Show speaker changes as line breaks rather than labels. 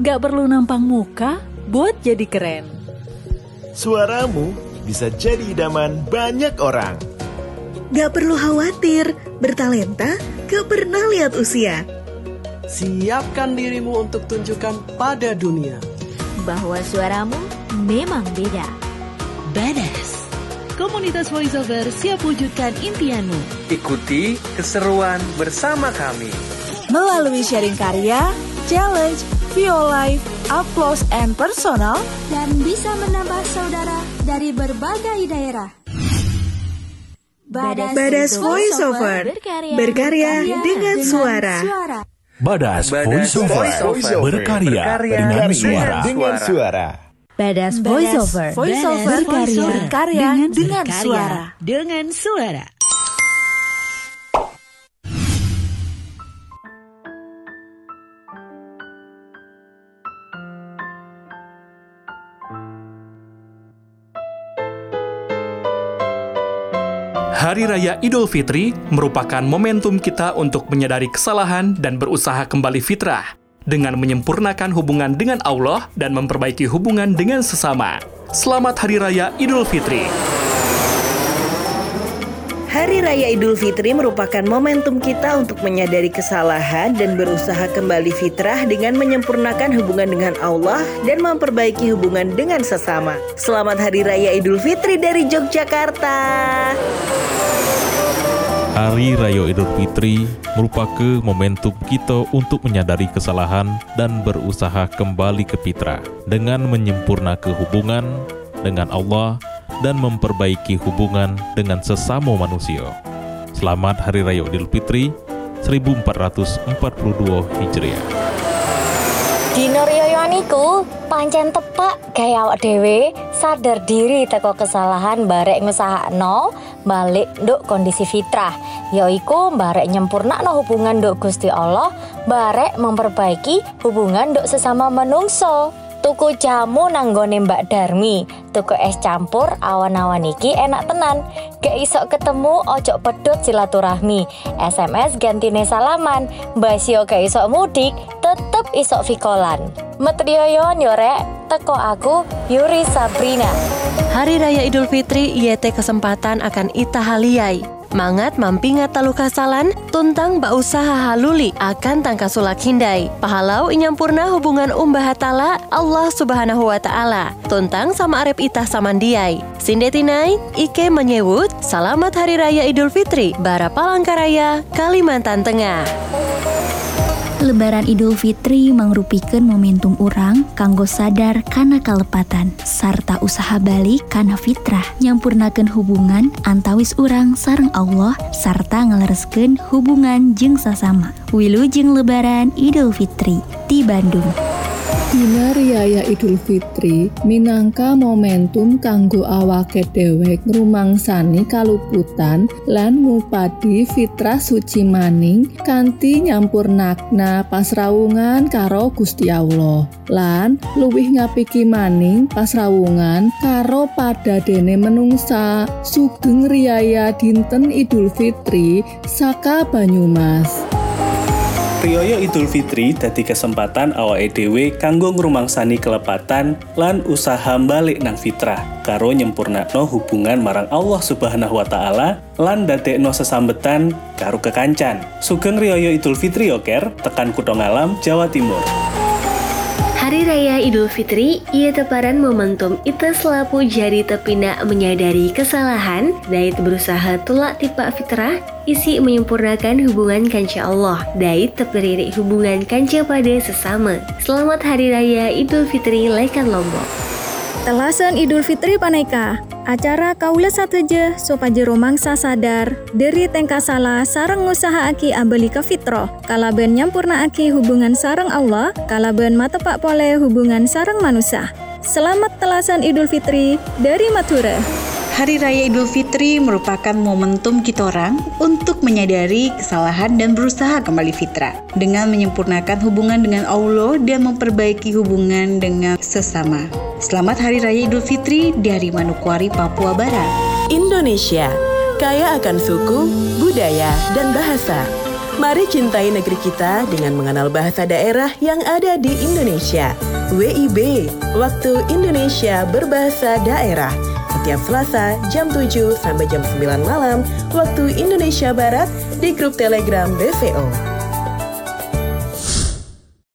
Gak perlu nampang muka buat jadi keren.
Suaramu bisa jadi idaman banyak orang.
Gak perlu khawatir, bertalenta gak pernah lihat usia.
Siapkan dirimu untuk tunjukkan pada dunia.
Bahwa suaramu memang beda.
Badass. Komunitas voiceover siap wujudkan impianmu.
Ikuti keseruan bersama kami.
Melalui sharing karya, challenge, VO Live, Applause, and Personal,
dan bisa menambah saudara dari berbagai daerah.
Badas, Badas Voiceover, berkarya, berkarya dengan, dengan suara. suara.
Badas, Badas Voiceover, voiceover berkarya, berkarya dengan, suara.
dengan suara.
Badas Voiceover,
voiceover berkarya, berkarya dengan, dengan suara.
Dengan suara.
Hari Raya Idul Fitri merupakan momentum kita untuk menyadari kesalahan dan berusaha kembali fitrah dengan menyempurnakan hubungan dengan Allah dan memperbaiki hubungan dengan sesama. Selamat Hari Raya Idul Fitri.
Hari Raya Idul Fitri merupakan momentum kita untuk menyadari kesalahan dan berusaha kembali fitrah dengan menyempurnakan hubungan dengan Allah dan memperbaiki hubungan dengan sesama. Selamat Hari Raya Idul Fitri dari Yogyakarta.
Hari Raya Idul Fitri merupakan momentum kita untuk menyadari kesalahan dan berusaha kembali ke fitrah dengan menyempurnakan hubungan dengan Allah dan memperbaiki hubungan dengan sesama manusia. Selamat Hari Raya Idul Fitri 1442 Hijriah.
Dino Riyoniku pancen tepak gaya awak dewe sadar diri teko kesalahan barek nusahakno balik nduk kondisi fitrah yaiku barek nyempurnakno hubungan nduk Gusti Allah barek memperbaiki hubungan nduk sesama menungso tuku jamu nanggone Mbak Darmi. Tuku es campur awan-awan iki enak tenan. Gak iso ketemu ojo pedot silaturahmi. SMS gantine salaman. Basio gak iso mudik tetep iso vikolan Metrioyon yorek teko aku Yuri Sabrina
Hari Raya Idul Fitri IET kesempatan akan ita haliai Mangat mampinga talu kasalan, tuntang ba usaha haluli akan tangka sulak hindai. Pahalau inyampurna hubungan umbah hatala Allah subhanahu wa ta'ala. Tuntang sama arep itah samandiai. Sindetinai, Ike menyebut, Selamat Hari Raya Idul Fitri, Bara Palangkaraya, Kalimantan Tengah.
Lebaran Idul Fitri mangrupikan momentum orang kanggo sadar karena kalepatan sarta usaha balik karena fitrah nyampurnakan hubungan antawis orang sarang Allah sarta ngelereskan hubungan jeng sasama Wilu jeng Lebaran Idul Fitri di Bandung.
Dina Riyaya Idul Fitri minangka momentum kanggo awake dewek ngrumangsani kaluputan lan ngupadi fitrah suci maning kanthi nyampurnakna pasrawungan karo Gusti Allah lan luwih ngapiki maning pasrawungan karo padadene menungsa sugeng riyaya dinten Idul Fitri saka Banyumas.
Riyaya Idul Fitri dadi kesempatan awake dhewe kanggo ngrumangsani kelepatan lan usaha balik nang fitrah karo nyempurnakno hubungan marang Allah Subhanahu wa taala lan dadekno sesambetan karo kekancan. Sugeng Riyaya Idul Fitri yoker tekan Kutha Ngalam, Jawa Timur.
Hari Raya Idul Fitri, ia teparan momentum itu selapu jari tepina menyadari kesalahan, dait berusaha tulak tipak fitrah, isi menyempurnakan hubungan kanca Allah, dait teperirik hubungan kanca pada sesama. Selamat Hari Raya Idul Fitri Lekan Lombok.
Telasan Idul Fitri Paneka. Acara kaula sateje sopaje romangsa sadar dari tengka salah sarang usaha aki abeli ke fitro. Kalaben nyampurna aki hubungan sarang Allah kalaben matepak pole hubungan sarang manusia. Selamat telasan Idul Fitri dari Matura
Hari Raya Idul Fitri merupakan momentum kita orang untuk menyadari kesalahan dan berusaha kembali fitrah. Dengan menyempurnakan hubungan dengan Allah dan memperbaiki hubungan dengan sesama. Selamat Hari Raya Idul Fitri dari Manokwari, Papua Barat.
Indonesia kaya akan suku, budaya, dan bahasa
Mari cintai negeri kita dengan mengenal bahasa daerah yang ada di Indonesia. WIB, Waktu Indonesia Berbahasa Daerah. Setiap Selasa jam 7 sampai jam 9 malam waktu Indonesia Barat di grup Telegram BVO.